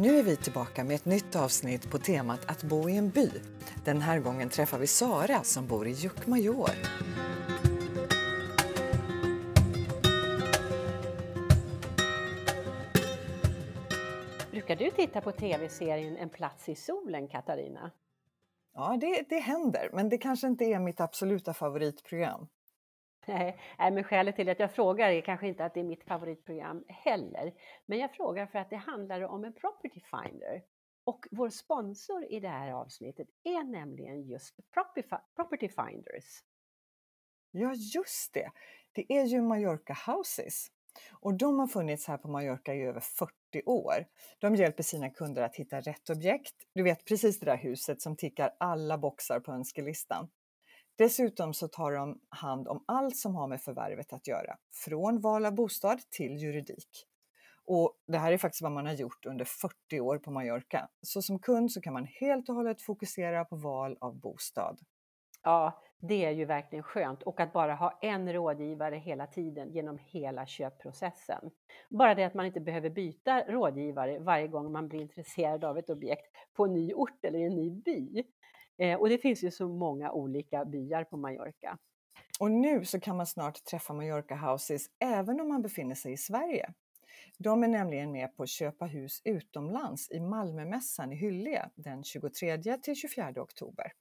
Nu är vi tillbaka med ett nytt avsnitt på temat att bo i en by. Den här gången träffar vi Sara som bor i Jukkmajor. Brukar du titta på tv-serien En plats i solen, Katarina? Ja, det, det händer, men det kanske inte är mitt absoluta favoritprogram. Nej, men skälet till att jag frågar är kanske inte att det är mitt favoritprogram heller. Men jag frågar för att det handlar om en property finder. Och vår sponsor i det här avsnittet är nämligen just Property Finders. Ja, just det. Det är ju Mallorca Houses. Och de har funnits här på Mallorca i över 40 år. De hjälper sina kunder att hitta rätt objekt. Du vet precis det där huset som tickar alla boxar på önskelistan. Dessutom så tar de hand om allt som har med förvärvet att göra, från val av bostad till juridik. Och det här är faktiskt vad man har gjort under 40 år på Mallorca. Så som kund så kan man helt och hållet fokusera på val av bostad. Ja, det är ju verkligen skönt och att bara ha en rådgivare hela tiden genom hela köpprocessen. Bara det att man inte behöver byta rådgivare varje gång man blir intresserad av ett objekt på en ny ort eller i en ny by. Eh, och det finns ju så många olika byar på Mallorca. Och nu så kan man snart träffa Mallorca Houses även om man befinner sig i Sverige. De är nämligen med på att köpa hus utomlands i Malmömässan i Hyllie den 23 till 24 oktober.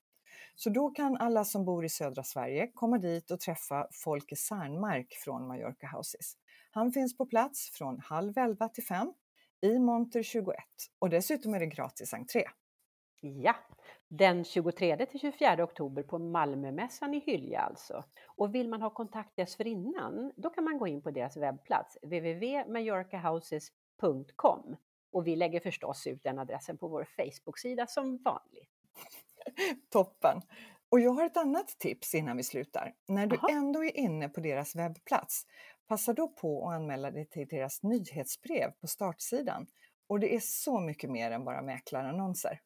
Så då kan alla som bor i södra Sverige komma dit och träffa Folke Särnmark från Mallorca Houses. Han finns på plats från halv elva till fem i monter 21 och dessutom är det gratis entré. Ja, den 23 till 24 oktober på Malmömässan i Hylje alltså. Och vill man ha kontakt dessförinnan, då kan man gå in på deras webbplats www.mallorcahouses.com och vi lägger förstås ut den adressen på vår Facebook-sida som vanligt. Toppen! Och jag har ett annat tips innan vi slutar. När du Aha. ändå är inne på deras webbplats, passa då på att anmäla dig till deras nyhetsbrev på startsidan. Och det är så mycket mer än bara mäklarannonser.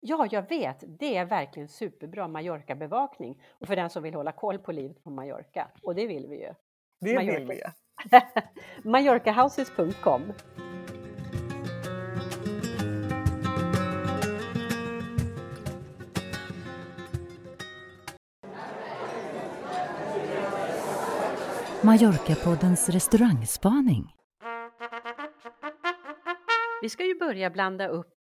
Ja, jag vet. Det är verkligen superbra Mallorca-bevakning. Och för den som vill hålla koll på livet på Mallorca. Och det vill vi ju. Det Mallorca. vill vi ju. Mallorcahouses.com Mallorca-poddens restaurangspaning. Vi ska ju börja blanda upp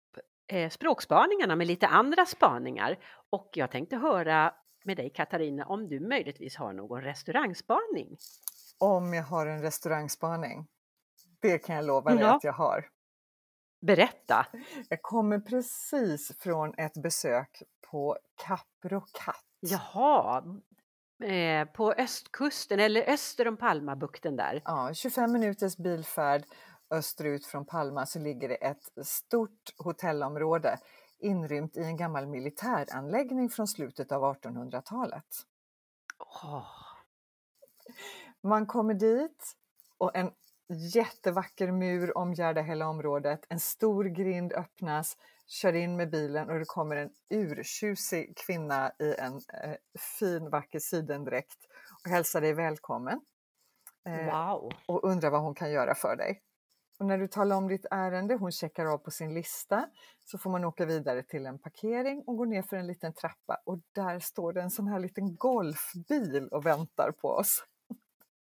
eh, språkspaningarna med lite andra spaningar. Och jag tänkte höra med dig Katarina om du möjligtvis har någon restaurangspaning? Om jag har en restaurangspaning? Det kan jag lova dig ja. att jag har. Berätta! Jag kommer precis från ett besök på Capro. Jaha, eh, på östkusten eller öster om Palmabukten där? Ja, 25 minuters bilfärd österut från Palma så ligger det ett stort hotellområde inrymt i en gammal militäranläggning från slutet av 1800-talet. Oh. Man kommer dit och en jättevacker mur omgärdar hela området. En stor grind öppnas, kör in med bilen och det kommer en urtjusig kvinna i en eh, fin vacker sidendräkt och hälsar dig välkommen. Eh, wow! Och undrar vad hon kan göra för dig. Och när du talar om ditt ärende, hon checkar av på sin lista, så får man åka vidare till en parkering och gå ner för en liten trappa och där står det en sån här liten golfbil och väntar på oss.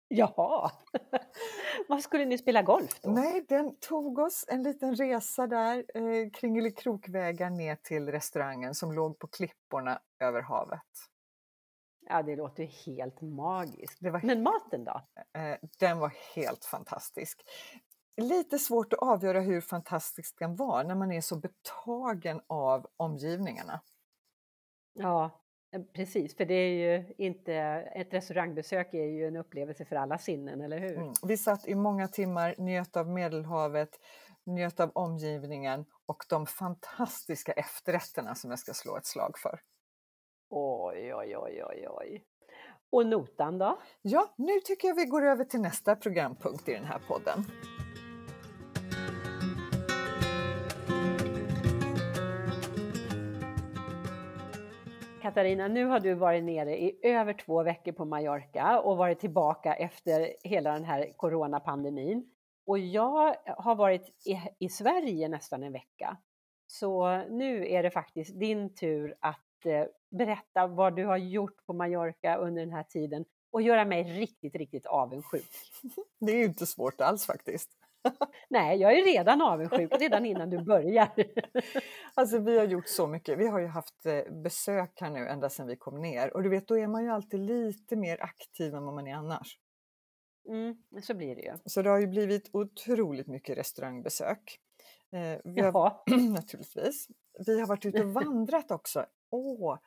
Jaha! Var skulle ni spela golf då? Nej, den tog oss en liten resa där eh, kringelikrokvägar ner till restaurangen som låg på klipporna över havet. Ja, det låter helt magiskt. Men maten då? Eh, den var helt fantastisk lite svårt att avgöra hur fantastisk den var när man är så betagen av omgivningarna. Ja, eh, precis, för det är ju inte, ett restaurangbesök är ju en upplevelse för alla sinnen, eller hur? Mm. Vi satt i många timmar, njöt av Medelhavet, njöt av omgivningen och de fantastiska efterrätterna som jag ska slå ett slag för. Oj, oj, oj, oj, oj. Och notan då? Ja, nu tycker jag vi går över till nästa programpunkt i den här podden. Katarina, nu har du varit nere i över två veckor på Mallorca och varit tillbaka efter hela den här coronapandemin. Och jag har varit i, i Sverige nästan en vecka. Så nu är det faktiskt din tur att eh, berätta vad du har gjort på Mallorca under den här tiden och göra mig riktigt, riktigt avundsjuk. Det är ju inte svårt alls faktiskt. Nej, jag är redan avundsjuk redan innan du börjar. Alltså vi har gjort så mycket. Vi har ju haft eh, besök här nu ända sedan vi kom ner och du vet då är man ju alltid lite mer aktiv än vad man är annars. Mm, så blir det ju. Så det har ju blivit otroligt mycket restaurangbesök. Eh, vi har, naturligtvis. Vi har varit ute och vandrat också. Åh,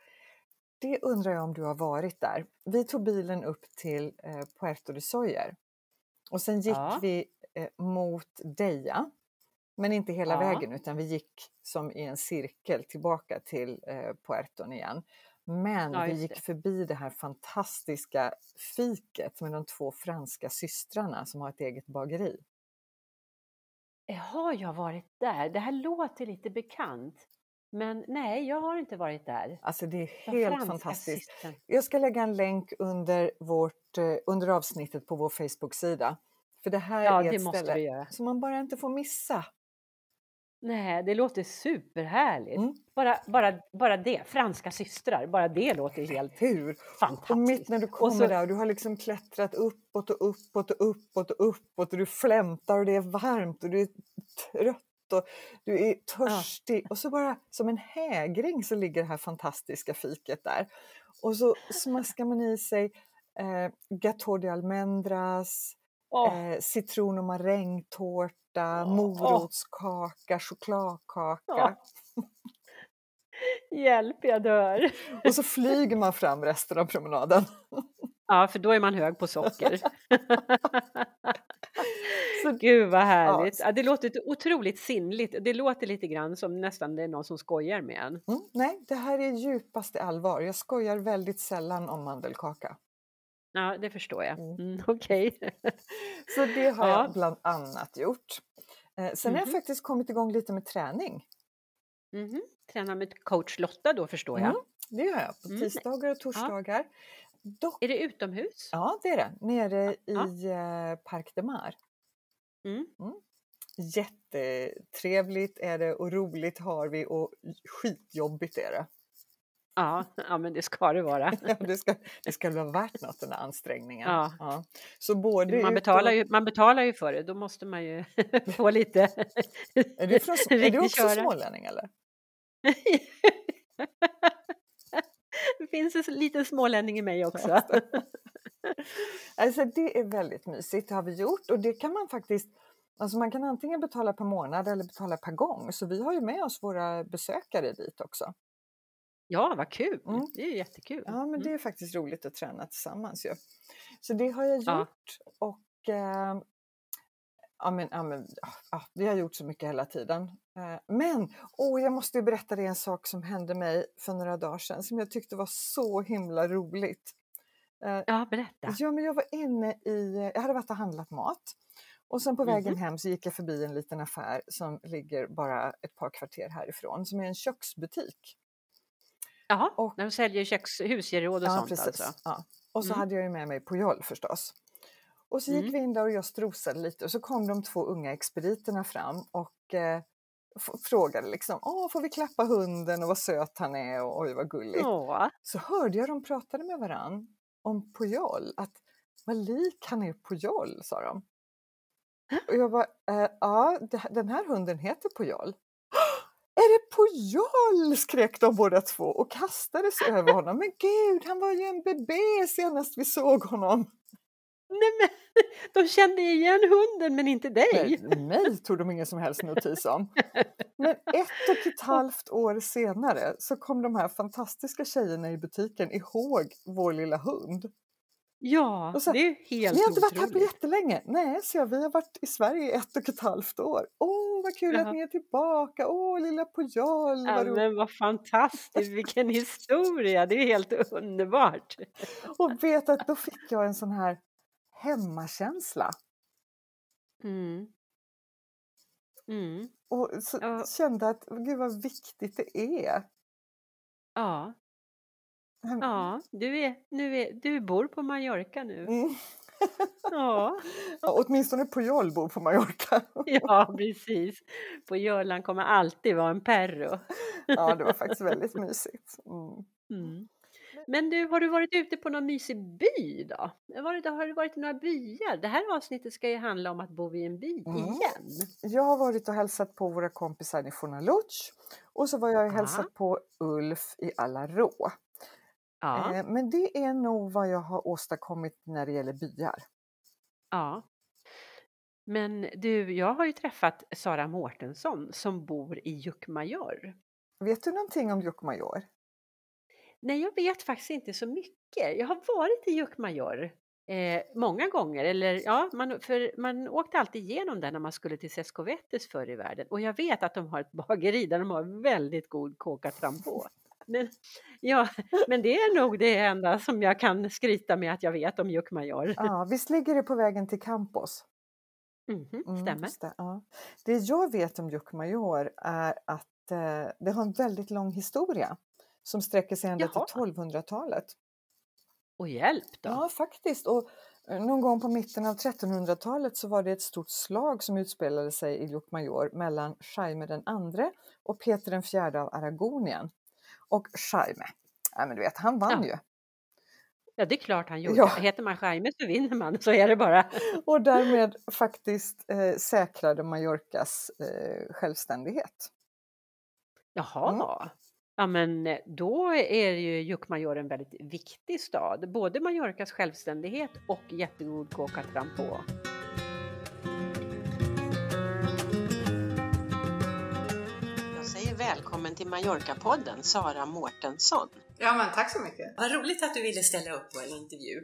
det undrar jag om du har varit där. Vi tog bilen upp till eh, Puerto de Soyer och sen gick Ja. vi mot Deja. Men inte hela Ja. vägen utan vi gick som i en cirkel tillbaka till eh, Puerton igen. Men Ja, vi gick det. förbi det här fantastiska fiket med de två franska systrarna som har ett eget bageri. Har jag varit där? Det här låter lite bekant. Men nej, jag har inte varit där. Alltså det är helt fantastiskt. systern. Jag ska lägga en länk under, vårt, eh, under avsnittet på vår Facebook-sida. För det här Ja, är det ett måste ställe som man bara inte får missa. Nej, det låter superhärligt. Mm. Bara, bara, bara det, franska systrar, bara det låter helt Hur? fantastiskt. Och mitt när du kommer så- där och du har liksom klättrat uppåt och uppåt och uppåt och uppåt och du flämtar och det är varmt och du är trött och du är törstig och så bara som en hägring så ligger det här fantastiska fiket där. Och så smaskar man i sig eh, gâteau de almendras, Åh, eh, citron och marängtårta, Åh. morotskaka, chokladkaka. Ja. hjälp, jag dör. Och så flyger man fram resten av promenaden. Ja, för då är man hög på socker. Så- Gud vad härligt. Ja. Ja, det låter otroligt sinnligt. Det låter lite grann som nästan det är någon som skojar med en. Mm, nej, det här är djupaste allvar. Jag skojar väldigt sällan om mandelkaka. Ja, det förstår jag. Mm. Mm, Okej. Så det har Ja. jag bland annat gjort. Eh, sen har jag Mhm. faktiskt kommit igång lite med träning. Mhm. Tränar med coach Lotta då förstår jag. Mm, det gör jag på Mm. tisdagar och torsdagar. Dock, Är det utomhus? ja, det är det. Nere Ja. i eh, Parc de Mar. Mm. Jättetrevligt är det och roligt har vi och skitjobbigt är det. Ja, ja, men det ska det vara. Ja, det, ska, det ska vara värt något den ansträngningen. Ja. Så både Man betalar, och, ju, man betalar ju för det, då måste man ju få lite... Är du, från, är du också köra. smålänning eller? det finns en liten smålänning i mig också. Alltså det är väldigt mysigt, det har vi gjort och det kan man faktiskt Alltså man kan antingen betala per månad eller betala per gång så vi har ju med oss våra besökare dit också. Ja, vad kul! Mm. Det är ju jättekul. Ja men det Mm. är faktiskt roligt att träna tillsammans ju. Så det har jag gjort Ja. och eh, ja, men, ja, men, ja, vi har gjort så mycket hela tiden. Eh, men åh, jag måste ju berätta dig en sak som hände mig för några dagar sedan som jag tyckte var så himla roligt. Eh, Ja, berätta. Ja, men jag var inne i, jag hade varit och handlat mat och sen på vägen Mhm. hem så gick jag förbi en liten affär som ligger bara ett par kvarter härifrån som är en köksbutik. Jaha, och- när de säljer köks, husgeråd och sånt alltså? Ja. Och så Mm. hade jag ju med mig Pujol förstås. Och så gick Mm. vi in där och jag strosade lite och så kom de två unga expediterna fram och eh, frågade liksom, åh får vi klappa hunden och vad söt han är och oj vad gulligt. Åh, Så hörde jag dem pratade med varann om Pujol, att vad lik han är Pujol, sa de. Och jag bara, eh, ja den här hunden heter Pujol. Pujol? skrek de båda två och kastade sig över honom. Men gud, han var ju en bebé senast vi såg honom. nej men de kände igen hunden men inte dig. Nej, mig tog de ingen som helst notis om. Men ett och ett halvt år senare så kom de här fantastiska tjejerna i butiken ihåg vår lilla hund. Ja, så- det är helt Vi har inte varit här på jättelänge. Nej, så jag, vi har varit i Sverige i ett och ett halvt år. Åh, vad kul Jaha. att ni är tillbaka! Åh, lilla Pujol! Ja, Vad roligt. men vad fantastiskt, vilken historia, det är helt underbart. Och vet att då fick jag en sån här hemmakänsla. Mm. Mm. Och så Ja. kände att, gud vad viktigt det är. Ja, ja du, är, nu är, du bor på Mallorca nu. Mm. Ja, Ja, åtminstone Pujol bor på Mallorca. Ja, precis. På Jörland kommer alltid vara en perro. Ja, det var faktiskt väldigt mysigt. Mm. Mm. Men du, har du varit ute på någon mysig by då? Har du, varit i några byar? Det här avsnittet ska ju handla om att bo i en by Mm. igen. Jag har varit och hälsat på våra kompisar i Fornaluch och så var jag och hälsat på Ulf i Alarå. Ja, Eh, Men det är nog vad jag har åstadkommit när det gäller byar. ja. Men du, jag har ju träffat Sara Mårtensson som bor i Jukkmajor. Vet du någonting om Jokkmajor? Nej, jag vet faktiskt inte så mycket. Jag har varit i Jukkmajor eh, många gånger. Eller, ja, man, för man åkte alltid igenom där när man skulle till Sescovettes förr i världen. Och jag vet att de har ett bageri där de har väldigt god coca trampå. Men, ja, men det är nog det enda som jag kan skryta med att jag vet om Jukkmajor. Ja, visst ligger det på vägen till Campos? Mhm, Mm, stämmer. just det, ja. det jag vet om Jokkmajor är att eh, det har en väldigt lång historia som sträcker sig ända Jaha. till 1200-talet. Och hjälp då. Ja, faktiskt. Och eh, någon gång på mitten av 1300-talet så var det ett stort slag som utspelade sig i Jokkmajor mellan Jaime den andre och Peter den fjärde av Aragonien. Och Jaime, ja, men du vet, han vann ju. Ja, det är klart han gjorde. Ja. Heter man Jaime så vinner man, så är det bara. Och därmed faktiskt eh, säkrade Mallorcas eh, självständighet. Jaha. Mm. Ja, men eh, då är ju Jukkmajor en väldigt viktig stad. Både Mallorcas självständighet och jättegod coca trampå. Välkommen till Mallorca-podden, Sara Mårtensson. Ja, men tack så mycket. Vad roligt att du ville ställa upp på en intervju.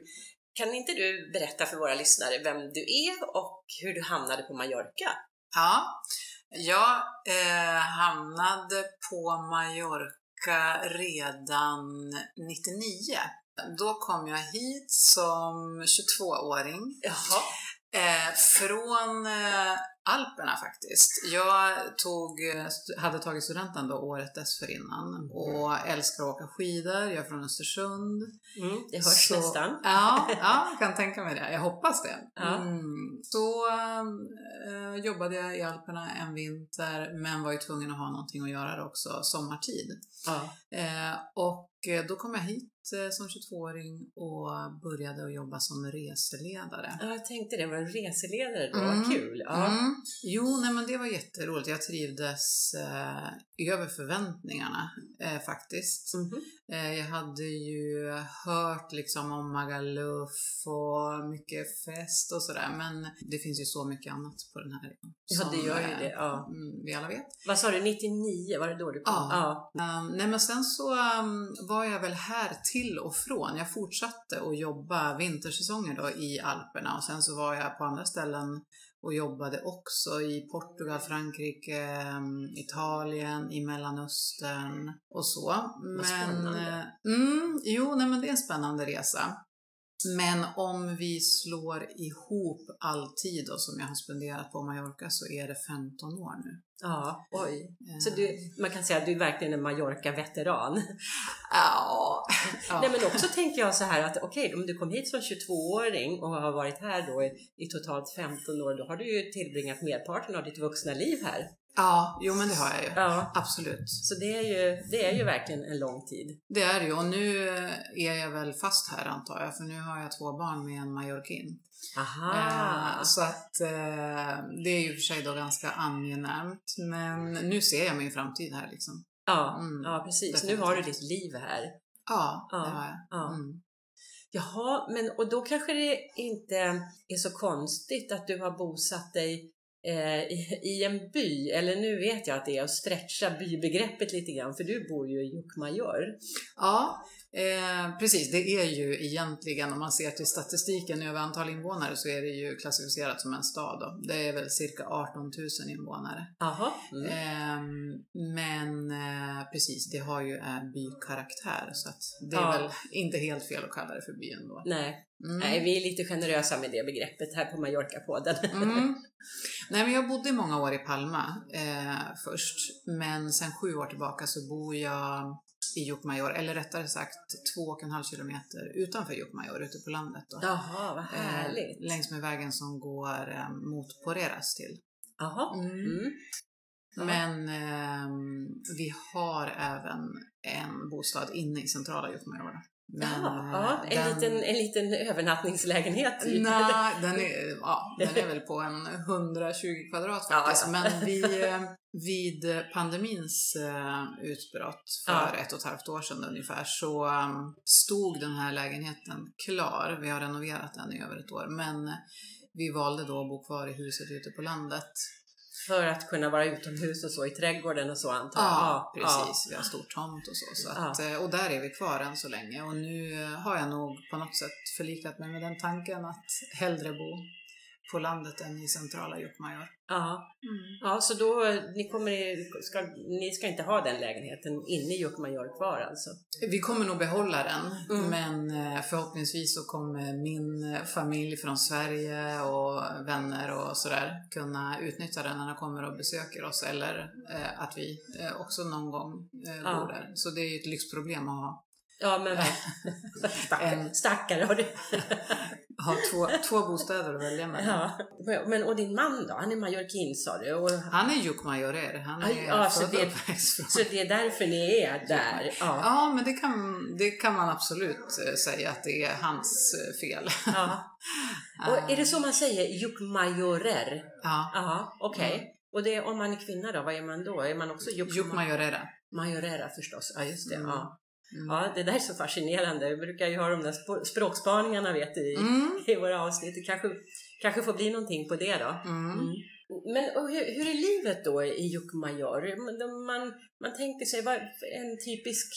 Kan inte du berätta för våra lyssnare vem du är och hur du hamnade på Mallorca? Ja, jag eh, hamnade på Mallorca redan 99. Då kom jag hit som 22-åring. Jaha. Eh, från eh, Alperna faktiskt. Jag tog, eh, hade tagit studenten då året dessförinnan och älskar att åka skidor. Jag är från Östersund. Mm, det hörs Så- nästan. Ja, ja, jag kan tänka mig det. Jag hoppas det. Ja. Mm. Så eh, jobbade jag i Alperna en vinter, men var ju tvungen att ha någonting att göra också sommartid. Ja. Eh, och då kom jag hit eh, som 22-åring och började att jobba som reseledare. Ja, Jag tänkte det, var en reseledare då, Mm. kul. Ja. Mm. Jo, nej men det var jätteroligt. Jag trivdes eh, över förväntningarna eh, faktiskt. Mhm. Eh, jag hade ju hört liksom om Magaluf och mycket fest och sådär, men det finns ju så mycket annat på den här ön. Ja, det gör ju det. Ja. mm, Vi alla vet. Vad sa du, 99? Var det då du kom? Ja. Um, nej men sen så um, var jag väl här till och från. Jag fortsatte att jobba vintersäsonger då i Alperna och sen så var jag på andra ställen och jobbade också i Portugal, Frankrike, um, Italien, i Mellanöstern och så. men, eh, mm, jo, nej men det är en spännande resa. Men om vi slår ihop all tid då, som jag har spenderat på Mallorca så är det 15 år nu. Ja, oj. Eh, Så du, man kan säga att du är verkligen en Mallorca-veteran. Ja. ja. Nej, men också tänker jag så här att okej, om du kom hit som 22-åring och har varit här då i, i totalt 15 år, då har du ju tillbringat merparten av ditt vuxna liv här. Ja, jo men det har jag ju. Ja. Absolut. Så det är ju, det är ju verkligen en lång tid. Det är det ju och nu är jag väl fast här antar jag för nu har jag två barn med en mallorquin. Aha! Eh, så att eh, det är ju för sig då ganska angenämt men nu ser jag min framtid här liksom. ja, mm, ja, precis. Nu definitivt. har du ditt liv här. Ja, Ja, det har jag. ja. Mm. Jaha, men och då kanske det inte är så konstigt att du har bosatt dig eh, i, i en by, eller nu vet jag att det är att stretcha bybegreppet lite grann, för du bor ju i Jukkmajor. Ja, eh, precis. Det är ju egentligen, om man ser till statistiken över antal invånare, så är det ju klassificerat som en stad. Då. Det är väl cirka 18 000 invånare. Jaha. Mm. Ehm, men eh, precis, det har ju äh, bykaraktär så att det är Ja. väl inte helt fel att kalla det för by ändå. Nej, Mm. nej, vi är lite generösa med det begreppet här på Mallorca-podden. Mm. Nej, men jag bodde många år i Palma eh, först, men sen sju år tillbaka så bor jag i Jokkmajor, eller rättare sagt två och en halv kilometer utanför Jokkmajor, ute på landet. Då. Jaha, vad Eh, härligt. längs med vägen som går eh, mot Poreras till. Jaha. Mm. Mm. Ja. Men ehm, vi har även en bostad inne i centrala Jokkmajor. Men, ja, eh, en, den- liten, en liten övernattningslägenhet. typ. Nej, den är, ja, den är väl på en 120 kvadrat Ja, faktiskt. ja. Men vi, eh, vid pandemins eh, utbrott för Ja. ett och ett halvt år sedan ungefär så eh, stod den här lägenheten klar. Vi har renoverat den i över ett år. Men vi valde då att bo kvar i huset ute på landet. För att kunna vara utomhus och så i trädgården och så antar jag. Ja, precis. Vi har stor tomt och så. så Ja. att, eh, Och där är vi kvar än så länge. Och nu har jag nog på något sätt förlikat mig med den tanken att hellre bo på landet än i centrala Jokkmajor. Ja. ja, så då ni kommer, ska, ni ska inte ha den lägenheten inne i Jokkmajor kvar alltså? Vi kommer nog behålla den, Mm. men eh, förhoppningsvis så kommer min familj från Sverige och vänner och sådär kunna utnyttja den när de kommer och besöker oss eller eh, att vi eh, också någon gång eh, Ja. bor där. Så det är ju ett lyxproblem att ha, Ja, men stackare, En- stackare har du. ha två, två bostäder att välja mellan. Ja. Men, och din man då? Han är mallorquin sa du? Och, Han är Jokkmajorer, han är Aj, ja, så det- så det är därför ni är där? Ja. Ja, men det kan, det kan man absolut eh, säga att det är hans eh, fel. ja. Och är det så man säger? Jokkmajorer? Ja, Ja, okej. Och det, om man är kvinna då, vad är man då? Är man också Jokkmajorera. Majorera förstås? Ja, just det. Mm. Ja. Mm. ja, det där är så fascinerande. Vi brukar ju ha de där sp- språkspaningarna vet du, i, Mm. i våra avsnitt. Det kanske, kanske får bli någonting på det då. Mm. Mm. Men hur, hur är livet då i Jokkmajor? Man, man, man tänker sig, vad, en typisk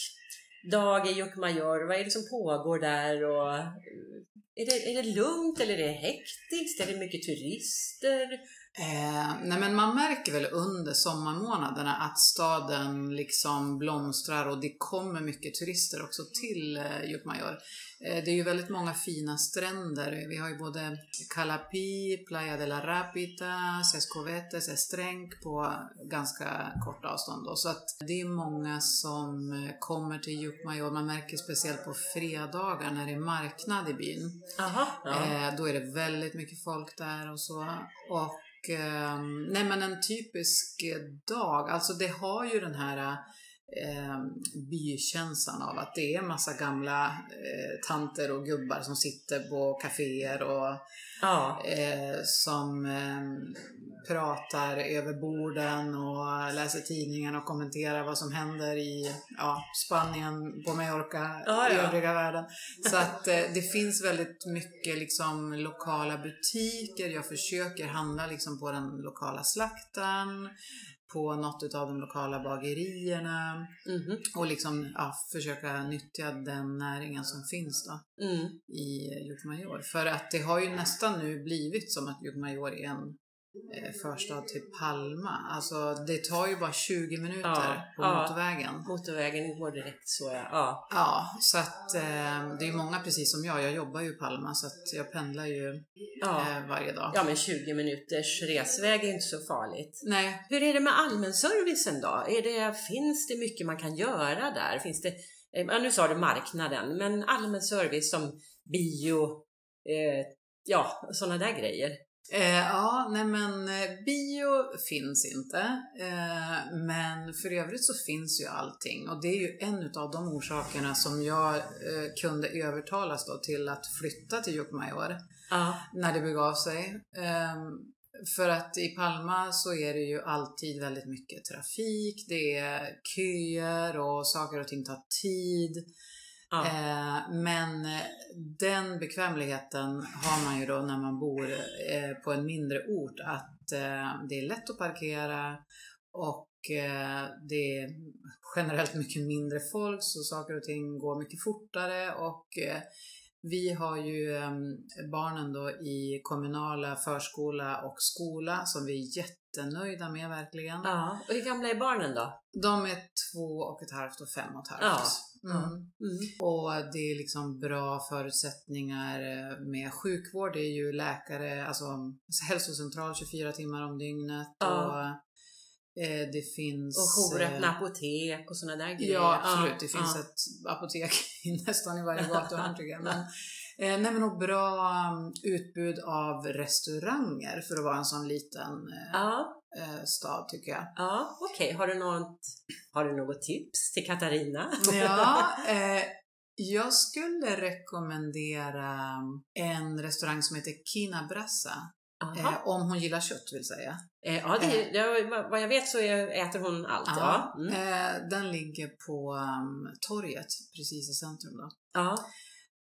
dag i Jokkmajor, vad är det som pågår där? Och, eh, är, det, är det lugnt eller är det hektiskt? Är det mycket turister? Eh, nej men man märker väl under sommarmånaderna att staden liksom blomstrar och det kommer mycket turister också till eh, Jokkmajor. Eh, det är ju väldigt många fina stränder. Vi har ju både Calapi, Playa de la Rapita, Sescovetes, Estrenc på ganska kort avstånd. Då. Så att det är många som eh, kommer till Jokkmajor. Man märker speciellt på fredagar när det är marknad i byn. Jaha. Ja. Eh, då är det väldigt mycket folk där och så. Och ehm, nej men en typisk eh, dag, alltså det har ju den här eh, bykänslan av att det är massa gamla eh, tanter och gubbar som sitter på kaféer och ja. eh, som eh, pratar över borden och läser tidningen och kommenterar vad som händer i ja, Spanien, på Mallorca, Ja, i ja. övriga världen. Så att eh, det finns väldigt mycket liksom, lokala butiker. Jag försöker handla liksom, på den lokala slakten, på något av de lokala bagerierna Mhm. och liksom, ja, försöka nyttja den näringen som finns då Mm. i Jokkmajor. För att det har ju nästan nu blivit som att Jokkmajor är en förstad till Palma. Alltså det tar ju bara 20 minuter Ja, på ja. motorvägen. Motorvägen går direkt så ja. ja. Ja, så att eh, det är många precis som jag. Jag jobbar ju i Palma så att jag pendlar ju Ja. eh, varje dag. ja, men 20 minuters resväg är inte så farligt. Nej, Hur är det med allmänservicen då? Är det, finns det mycket man kan göra där? Finns det, eh, nu sa du marknaden, men allmän service som bio, eh, ja, sådana där grejer. Eh, ja, nej men eh, bio finns inte. Eh, men för övrigt så finns ju allting. Och det är ju en av de orsakerna som jag eh, kunde övertalas då till att flytta till Jokkmajor Ja, när det begav sig. Ehm, för att i Palma så är det ju alltid väldigt mycket trafik, det är köer och saker och ting tar tid ja, Eh, men den bekvämligheten har man ju då när man bor eh, på en mindre ort att eh, det är lätt att parkera och eh, det är generellt mycket mindre folk så saker och ting går mycket fortare och eh, vi har ju eh, barnen då i kommunala förskola och skola som vi är jättenöjda med verkligen. ja. Och hur gamla är barnen då? De är två och ett halvt och fem och ett halvt. Ja, Mm. Mm. Och det är liksom bra förutsättningar eh, med sjukvård. Det är ju läkare, alltså hälsocentral 24 timmar om dygnet. Ja. Och Eh, det finns... Och jouröppna eh, apotek och sådana där grejer. Ja, absolut. Det Ja, finns ja. ett apotek i nästan i varje gatuhörn tycker jag. Men, eh, nej, men och bra um, utbud av restauranger för att vara en sån liten eh, stad tycker jag. ja okej. Har, du något, har du något tips till Katarina? Ja, jag skulle rekommendera en restaurang som heter Kina Brassa. Eh, om hon gillar kött vill säga. Eh, ja, det, ja, vad jag vet så äter hon allt. Ja. Mm. eh, den ligger på um, torget precis i centrum. Då. Ja.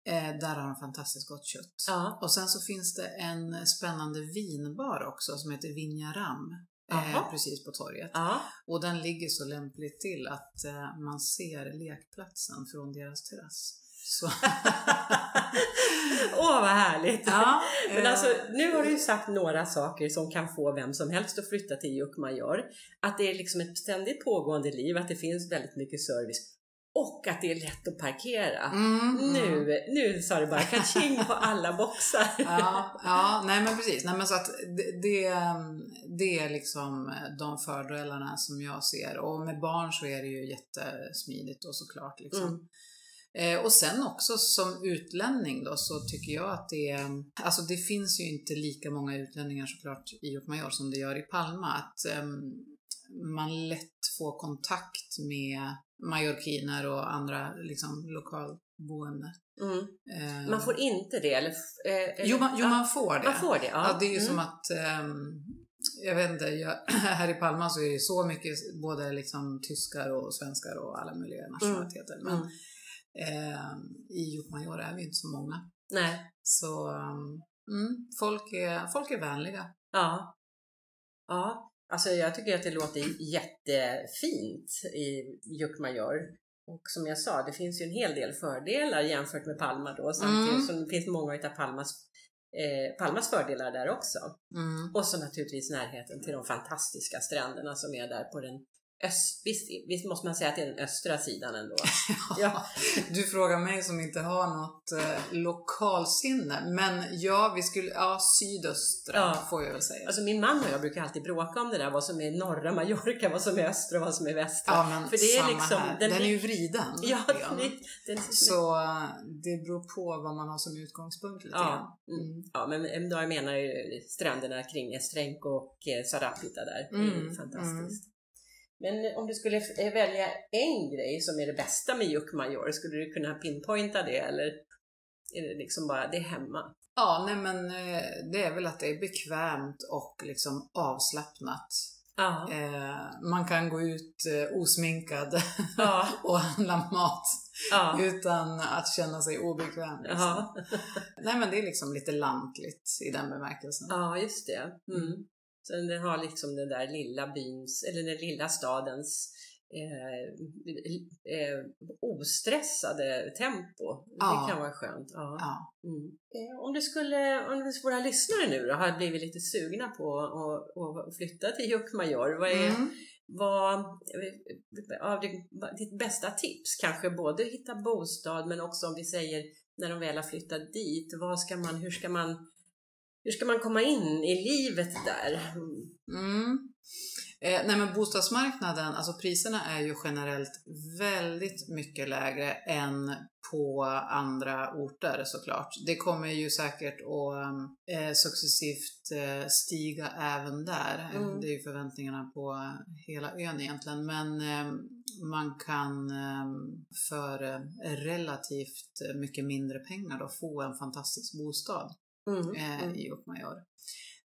Eh, där har de fantastiskt gott kött. Ja. Och sen så finns det en spännande vinbar också som heter Vinjaram. Eh, precis på torget. Ja. Och den ligger så lämpligt till att eh, man ser lekplatsen från deras terrass. Så. Åh, vad härligt! ja, Men eh, alltså, nu har du ju sagt några saker som kan få vem som helst att flytta till Jokkmajor. Att det är liksom ett ständigt pågående liv, att det finns väldigt mycket service och att det är lätt att parkera. mm, mm. Nu, nu sa det bara kaching på alla boxar. ja, ja, nej men precis. Nej, men så att det, det, det är liksom de fördelarna som jag ser. Och med barn så är det ju jättesmidigt och såklart. Liksom. Mm. Eh, och sen också som utlänning då så tycker jag att det är, alltså det finns ju inte lika många utlänningar såklart i Jokkmajor som det gör i Palma. Att ehm, man lätt får kontakt med majorkiner och andra liksom lokalboende. Mm. Eh, Man får inte det? Eller, eh, eller, jo, man, jo, ja, man får det. man får det. Ja, Ja, det är ju Mm. som att, ehm, jag vet inte, jag, här i Palma så är det så mycket både liksom tyskar och svenskar och alla möjliga nationaliteter. Men Ehm, i Jokkmajor är vi inte så många. Nej. Så mm, folk, är, folk är vänliga. Ja. Ja. Alltså jag tycker att det låter jättefint i Jokkmajor. Och som jag sa, det finns ju en hel del fördelar jämfört med Palma då. Samtidigt Mm. som det finns många av Palmas, eh, Palmas fördelar där också. Mm. Och så naturligtvis närheten till de fantastiska stränderna som är där på den öst... Visst, visst måste man säga att det är den östra sidan ändå? Ja. Du frågar mig som inte har något eh, lokalsinne. Men ja, vi skulle, ja sydöstra Ja. får jag väl säga. Alltså min man och jag brukar alltid bråka om det där, vad som är norra Mallorca, vad som är östra och vad som är västra. ja, men för det är liksom- här. den Den, är- ju vriden. Ja, det, den, Så eh, det beror på vad man har som utgångspunkt lite. Ja, mm. ja, men jag menar ju stränderna kring Estrenco och eh, Sarapita där. Det är Mm, fantastiskt. Men om du skulle eh, välja en grej som är det bästa med Jokkmajor, skulle du kunna pinpointa det eller är det liksom bara, det är hemma? Ja, nej men eh, det är väl att det är bekvämt och liksom avslappnat. Ja. Eh, man kan gå ut eh, osminkad Ja. och handla mat ja. utan att känna sig obekväm. Liksom. Nej men det är liksom lite lantligt i den bemärkelsen. ja, just det. Mm. Så den har liksom den där lilla byns, eller den lilla stadens eh, eh, ostressade tempo. Ja. Det kan vara skönt. Ja. Ja. Mm. Eh, Om du skulle, om våra lyssnare nu då har blivit lite sugna på att, att flytta till Jokkmajor, vad är Mm. vad, av det, ditt bästa tips? Kanske både hitta bostad men också om vi säger när de väl har flyttat dit, vad ska man, hur, ska man, hur ska man komma in i livet där? Mm. Eh, nej men bostadsmarknaden, alltså priserna är ju generellt väldigt mycket lägre än på andra orter såklart. Det kommer ju säkert att eh, successivt eh, stiga även där. Mm. Det är ju förväntningarna på hela ön egentligen. Men eh, man kan eh, för eh, relativt mycket mindre pengar då få en fantastisk bostad Mm. eh, Mm. i Jokkmajor.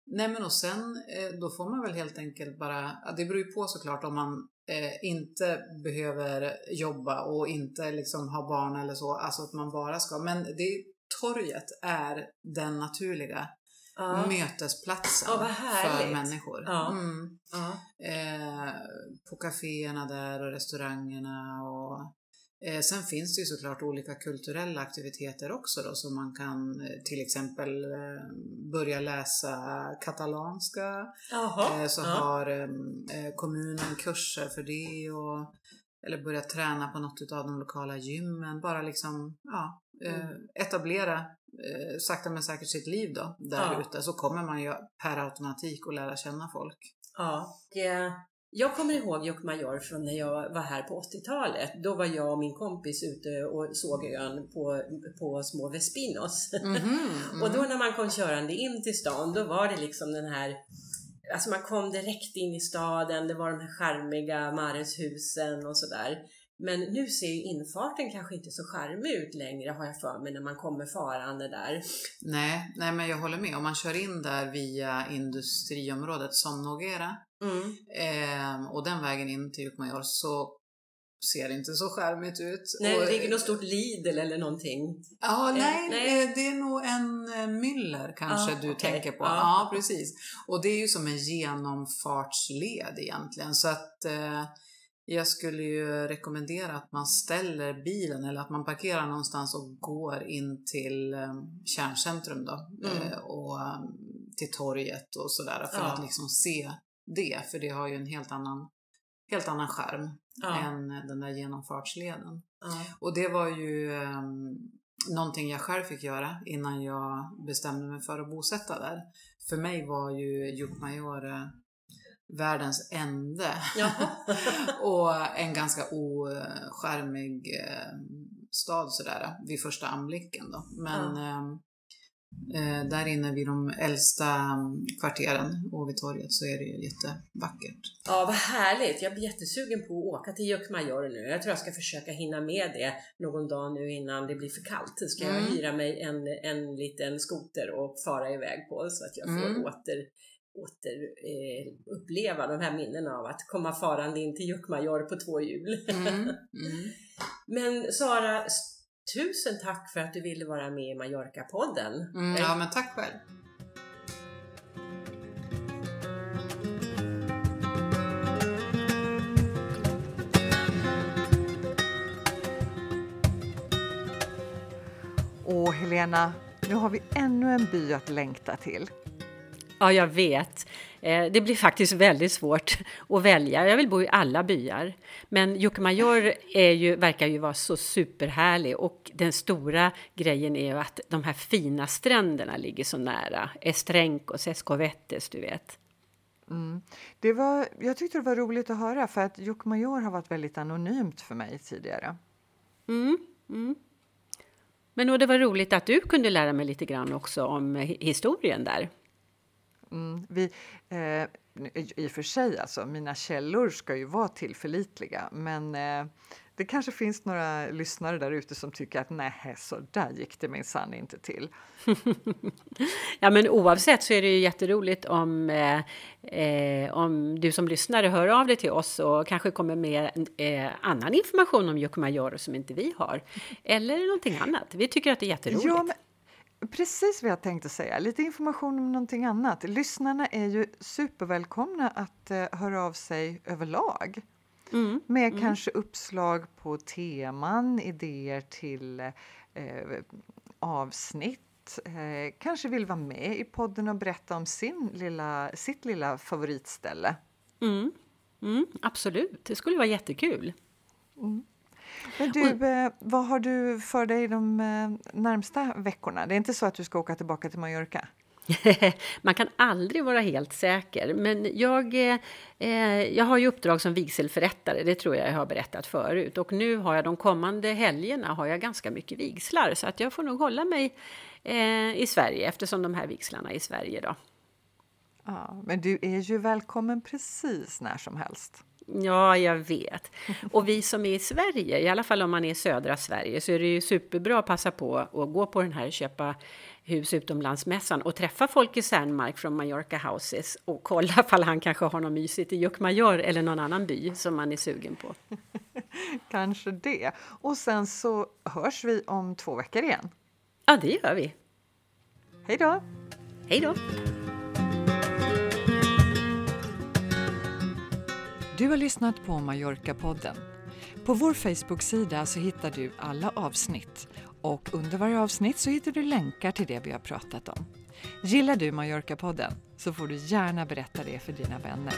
Nej men och sen eh, då får man väl helt enkelt bara, det beror ju på såklart om man eh, inte behöver jobba och inte liksom ha barn eller så, alltså att man bara ska, men det, torget är den naturliga Ja. mötesplatsen Ja, för människor. Ja. Mm. Eh, på kaféerna där och restaurangerna och sen finns det ju såklart olika kulturella aktiviteter också då som man kan eh, till exempel eh, börja läsa katalanska. Jaha. Eh, så ja. har eh, kommunen kurser för det och eller börja träna på något av de lokala gymmen. Bara liksom ja, eh, Mm. etablera eh, sakta men säkert sitt liv då där Ja. ute så kommer man ju per automatik att lära känna folk. Ja. Eh, Jag kommer ihåg Jokkmajor från när jag var här på 80-talet. Då var jag och min kompis ute och såg ön på, på små Vespinos. Mhm, mm. och då när man kom körande in till stan, då var det liksom den här Alltså man kom direkt in i staden, det var de här charmiga Mareshusen och sådär. Men nu ser ju infarten kanske inte så charmig ut längre har jag för mig när man kommer farande där. Nej, nej, men jag håller med. Om man kör in där via industriområdet som Nogera Mm. eh, och den vägen in till Jokkmajor så ser det inte så charmigt ut. Nej, och, det ligger något stort Lidl eller någonting. Ja, Eh, nej, nej. eh, det är nog en eh, Müller kanske Ja, du okej. tänker på. Ja. Ja. precis. Och det är ju som en genomfartsled egentligen. Så att eh, jag skulle ju rekommendera att man ställer bilen eller att man parkerar någonstans och går in till eh, kärncentrum då. Mm. Eh, och eh, till torget och sådär för Ja. att liksom se det. För det har ju en helt annan, helt annan skärm Ja. än den där genomfartsleden. Ja. Och det var ju um, någonting jag själv fick göra innan jag bestämde mig för att bosätta där. För mig var ju Jokkmajor eh, världens ände. Och en ganska oskärmig eh, stad sådär vid första anblicken då. Men ehm, eh, där inne vid de äldsta mm, kvarteren och vid torget så är det ju jättevackert. Ja, vad härligt. Jag blir jättesugen på att åka till Jokkmajor nu. Jag tror jag ska försöka hinna med det någon dag nu innan det blir för kallt. Så ska jag Mm. hyra mig en, en liten skoter och fara iväg på så att jag får Mm. åter, åter eh, uppleva de här minnena av att komma farande in till Jokkmajor på två hjul. Mm. Mm. Men Sara, tusen tack för att du ville vara med i Mallorca-podden. Mm, ja men tack själv. Åh Helena, nu har vi ännu en by att längta till. Ja, jag vet. Eh, Det blir faktiskt väldigt svårt att välja. Jag vill bo i alla byar. Men Jokkmajor är ju, verkar ju vara så superhärlig och den stora grejen är ju att de här fina stränderna ligger så nära. Estrencos, Escovetes, du vet. Det var, jag tyckte det var roligt att höra för att Jokkmajor har varit väldigt anonymt för mig tidigare. Mm, mm. Men och det var roligt att du kunde lära mig lite grann också om hi- historien där. Mm, vi, eh, I och för sig, alltså, mina källor ska ju vara tillförlitliga men eh, det kanske finns några lyssnare där ute som tycker att nej, så där gick det minsann inte till. Ja, men oavsett så är det ju jätteroligt om, eh, eh, om du som lyssnare hör av dig till oss och kanske kommer med eh, annan information om Jokkmajor som inte vi har. Eller någonting annat. Vi tycker att det är jätteroligt. Ja, men precis vad jag tänkte säga. Lite information om någonting annat. Lyssnarna är ju supervälkomna att eh, höra av sig överlag. Mm. Med kanske uppslag på teman, idéer till eh, avsnitt. Eh, kanske vill vara med i podden och berätta om sin lilla, sitt lilla favoritställe. Mm. Mm, absolut, det skulle vara jättekul. Men du, eh, vad har du för dig de eh, närmsta veckorna? Det är inte så att du ska åka tillbaka till Mallorca? Man kan aldrig vara helt säker, men jag, eh, eh, jag har ju uppdrag som vigselförrättare, det tror jag jag har berättat förut. Och nu har jag de kommande helgerna har jag ganska mycket vigslar, så att jag får nog hålla mig eh, i Sverige eftersom de här vigslarna är i Sverige då. Ja, men du är ju välkommen precis när som helst. Ja, jag vet. Och vi som är i Sverige, i alla fall om man är i södra Sverige, så är det ju superbra att passa på att gå på den här köpa hus utomlandsmässan och träffa folk i Sandmark från Mallorca Houses och kolla ifall han kanske har något mysigt i Jokkmajor eller någon annan by som man är sugen på. Kanske det. Och sen så hörs vi om två veckor igen. Ja, det gör vi. Hej då! Hej då! Du har lyssnat på Mallorca-podden. På vår Facebook-sida så hittar du alla avsnitt och under varje avsnitt så hittar du länkar till det vi har pratat om. Gillar du Mallorca-podden så får du gärna berätta det för dina vänner.